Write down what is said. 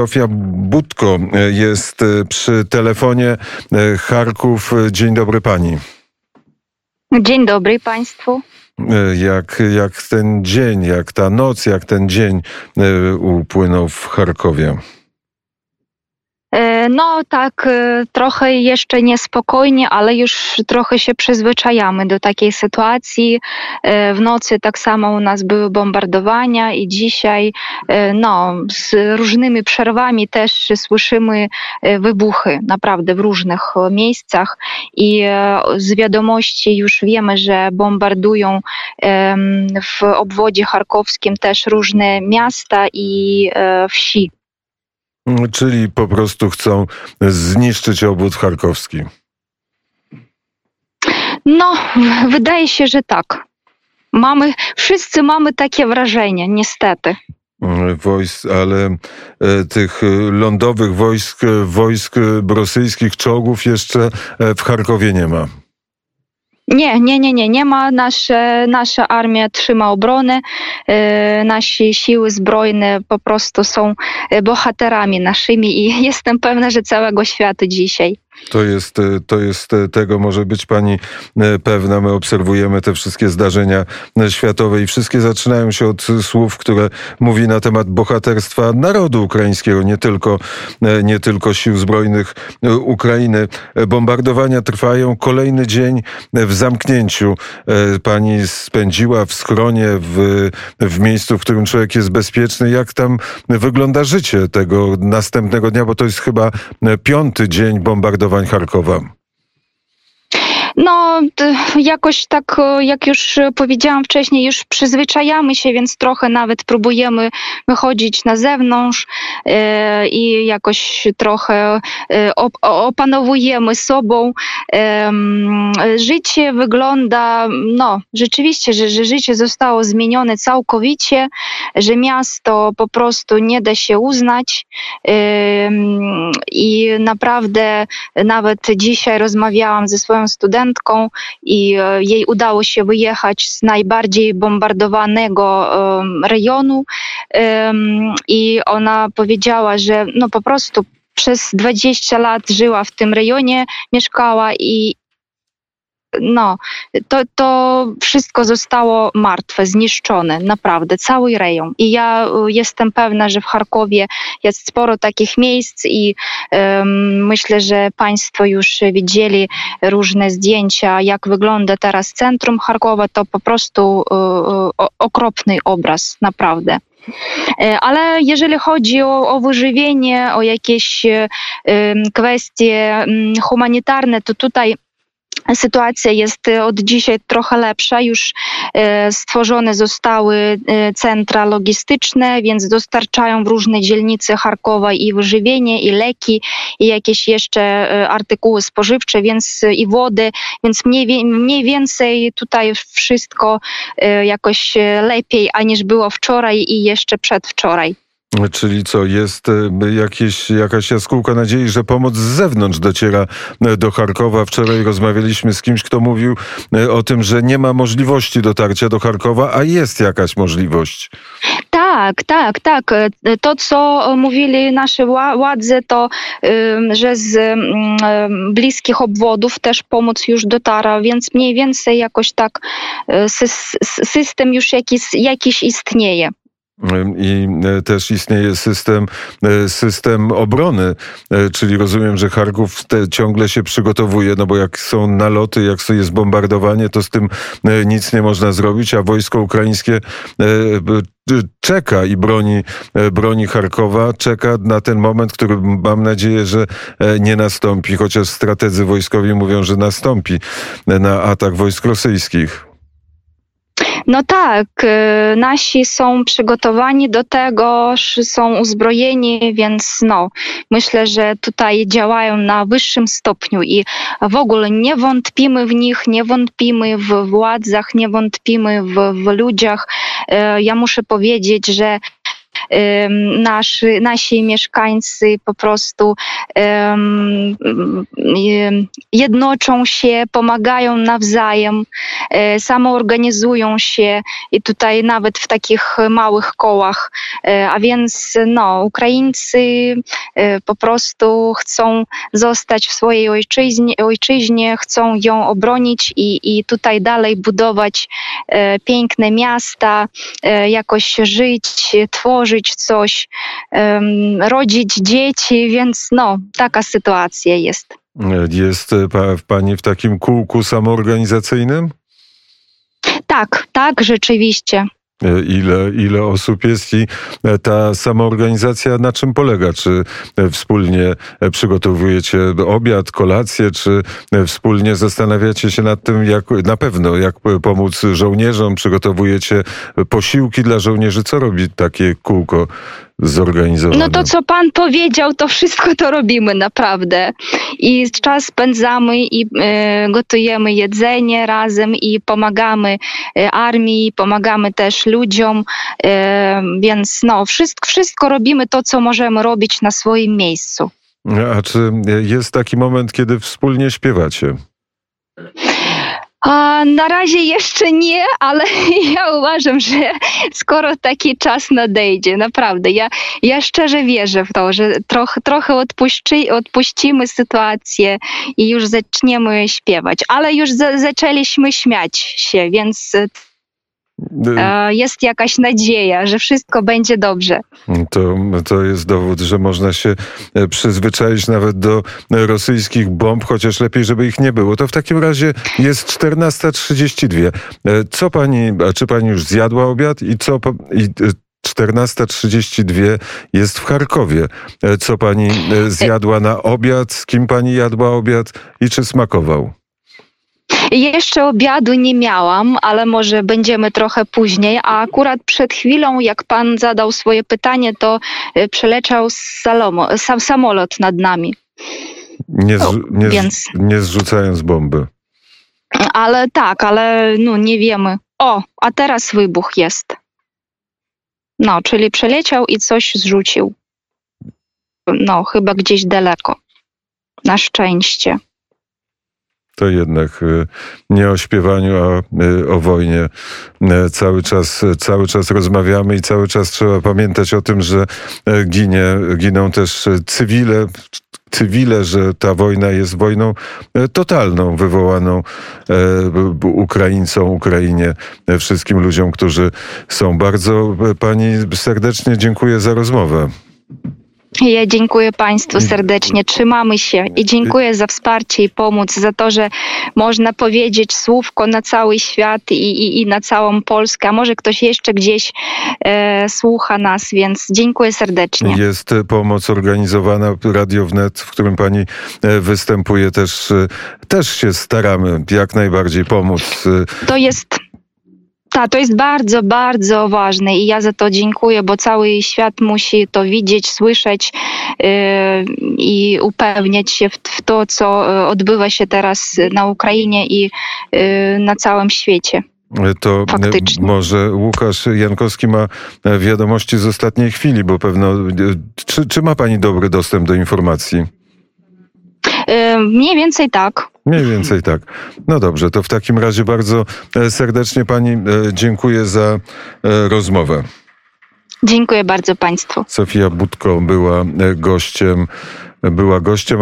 Sofia Budko jest przy telefonie Charków. Dzień dobry pani. Dzień dobry Państwu. Jak, jak ten dzień, jak ta noc, jak ten dzień upłynął w Charkowie? E, no tak, e, trochę jeszcze niespokojnie, ale już trochę się przyzwyczajamy do takiej sytuacji. E, w nocy tak samo u nas były bombardowania i dzisiaj no, z różnymi przerwami też słyszymy wybuchy naprawdę w różnych miejscach i z wiadomości już wiemy, że bombardują w obwodzie charkowskim też różne miasta i wsi. Czyli po prostu chcą zniszczyć obwód charkowski. No, wydaje się, że tak. Mamy, wszyscy mamy takie wrażenie, niestety. Wojsk, ale e, tych lądowych wojsk, wojsk rosyjskich czołgów jeszcze e, w Charkowie nie ma. Nie, nie, nie, nie, nie ma. Nasze, nasza armia trzyma obronę. E, nasi siły zbrojne po prostu są bohaterami naszymi i jestem pewna, że całego świata dzisiaj. To jest, e, to jest e, tego może być pani e, pewna. My obserwujemy te wszystkie zdarzenia światowe i wszystkie zaczynają się od słów, które mówi na temat bohaterstwa narodu ukraińskiego, nie tylko, nie tylko sił zbrojnych Ukrainy. Bombardowania trwają. Kolejny dzień w zamknięciu. Pani spędziła w schronie, w, w miejscu, w którym człowiek jest bezpieczny. Jak tam wygląda życie tego następnego dnia, bo to jest chyba piąty dzień bombardowania Charkowa? No, jakoś tak, jak już powiedziałam wcześniej, już przyzwyczajamy się, więc trochę nawet próbujemy wychodzić na zewnątrz e, i jakoś trochę e, op opanowujemy sobą. E, życie wygląda, no, rzeczywiście, że, że życie zostało zmienione całkowicie, że miasto po prostu nie da się uznać i naprawdę nawet dzisiaj rozmawiałam ze swoją studentką, i e, jej udało się wyjechać z najbardziej bombardowanego rejonu. I ona powiedziała, że no po prostu przez 20 lat żyła w tym rejonie, mieszkała i, no, to, to wszystko zostało martwe, zniszczone, naprawdę, cały rejon. I ja y, jestem pewna, że w Charkowie jest sporo takich miejsc i um, myślę, że Państwo już widzieli różne zdjęcia, jak wygląda teraz centrum Charkowa, to po prostu uh, okropny obraz, naprawdę. E, ale jeżeli chodzi o, o wyżywienie, o jakieś um, kwestie um, humanitarne, to tutaj Sytuacja jest e, od dzisiaj trochę lepsza. Już e, stworzone zostały e, centra logistyczne, więc dostarczają w różne dzielnice Charkowa i wyżywienie, i leki, i jakieś jeszcze artykuły spożywcze, więc i wody, więc mniej, mniej więcej tutaj wszystko jakoś lepiej, aniż było wczoraj i jeszcze przedwczoraj. Czyli co, jest e, jakieś, jakaś jaskółka nadziei, że pomoc z zewnątrz dociera e, do Charkowa. Wczoraj rozmawialiśmy z kimś, kto mówił e, o tym, że nie ma możliwości dotarcia do Charkowa, a jest jakaś możliwość. Tak, tak, tak. To, co mówili nasze władze, to, że z mm, bliskich obwodów też pomoc już dotarła, więc mniej więcej jakoś tak system już jakiś, jakiś istnieje i e, też istnieje system, e, system obrony, e, czyli rozumiem, że Charków ciągle się przygotowuje, no bo jak są naloty, jak jest bombardowanie, to z tym nic nie można zrobić, a wojsko ukraińskie czeka i broni, broni Charkowa, czeka na ten moment, który mam nadzieję, że nie nastąpi, chociaż strategzy wojskowi mówią, że nastąpi na atak wojsk rosyjskich. No tak, y, nasi są przygotowani do tego, są uzbrojeni, więc no, myślę, że tutaj działają na wyższym stopniu i w ogóle nie wątpimy w nich, nie wątpimy w władzach, nie wątpimy w, w ludziach. Y, ja muszę powiedzieć, że naszy, nasi mieszkańcy po prostu jednoczą się, pomagają nawzajem, e, samoorganizują się i tutaj nawet w takich małych kołach. E, A więc no, Ukraińcy e, po prostu chcą zostać w swojej ojczyźnie, ojczyźnie chcą ją obronić i, i tutaj dalej budować piękne miasta, jakoś żyć, tworzyć coś, em, rodzić dzieci, więc no, taka sytuacja jest. Jest e, pa, pani w takim kółku samoorganizacyjnym? Tak, tak, rzeczywiście. E, Ile, ile osób jest i e, ta samoorganizacja na czym polega? Czy e, wspólnie przygotowujecie obiad, kolację, czy wspólnie zastanawiacie się nad tym, jak na pewno, jak pomóc żołnierzom, przygotowujecie posiłki dla żołnierzy? Co robi takie kółko zorganizowane? No to, co pan powiedział, to wszystko to robimy naprawdę. I czas spędzamy i e, gotujemy jedzenie razem i pomagamy e, armii, pomagamy też ludziom, e, więc no, wszystko, wszystko robimy to, co możemy robić na swoim miejscu. A czy jest taki moment, kiedy wspólnie śpiewacie? A na razie jeszcze nie, ale ja uważam, że skoro taki czas nadejdzie, naprawdę. Ja, ja szczerze wierzę w to, że trochę, trochę odpuści, odpuścimy sytuację i już zaczniemy śpiewać. Ale już za, zaczęliśmy śmiać się, więc jest jakaś nadzieja, że wszystko będzie dobrze. To, to jest dowód, że można się e, przyzwyczaić nawet do e, rosyjskich bomb, chociaż lepiej, żeby ich nie było. To w takim razie jest 14.32. E, Co pani, czy pani już zjadła obiad i co... I, e, 14.32 jest w Charkowie. E, Co pani e, zjadła na obiad? Z kim pani jadła obiad i czy smakował? Jeszcze obiadu nie miałam, ale może będziemy trochę później. A akurat przed chwilą, jak pan zadał swoje pytanie, to e, przeleciał salomo, sam, samolot nad nami. Nie, No, nie, więc- nie zrzucając bomby. Ale tak, ale no nie wiemy. O, a teraz wybuch jest. No, czyli przeleciał i coś zrzucił. No, chyba gdzieś daleko. Na szczęście. To jednak y, nie o śpiewaniu, a y, o wojnie y, cały czas, cały czas rozmawiamy i cały czas trzeba pamiętać o tym, że ginie, giną też cywile, cywile, że ta wojna jest wojną totalną, wywołaną Ukraińcom, Ukrainie, wszystkim ludziom, którzy są. Bardzo pani serdecznie dziękuję za rozmowę. Ja dziękuję Państwu serdecznie. Trzymamy się i dziękuję za wsparcie i pomoc, za to, że można powiedzieć słówko na cały świat i, i, i na całą Polskę. A może ktoś jeszcze gdzieś e, słucha nas, więc dziękuję serdecznie. Jest pomoc organizowana, Radio Wnet, w którym pani e, występuje, też, e, też się staramy jak najbardziej pomóc. E, To jest. Tak, to jest bardzo, bardzo ważne i ja za to dziękuję, bo cały świat musi to widzieć, słyszeć yy, i upewniać się w, w to, co e, odbywa się teraz na Ukrainie i yy, na całym świecie. To Faktycznie. może Łukasz Jankowski ma e, wiadomości z ostatniej chwili, bo pewno. e, Czy, czy ma pani dobry dostęp do informacji? Yy, mniej więcej tak. Mniej więcej tak. No dobrze, to w takim razie bardzo e, serdecznie pani e, dziękuję za e, rozmowę. Dziękuję bardzo Państwu. Sofia Budko była gościem, była gościem.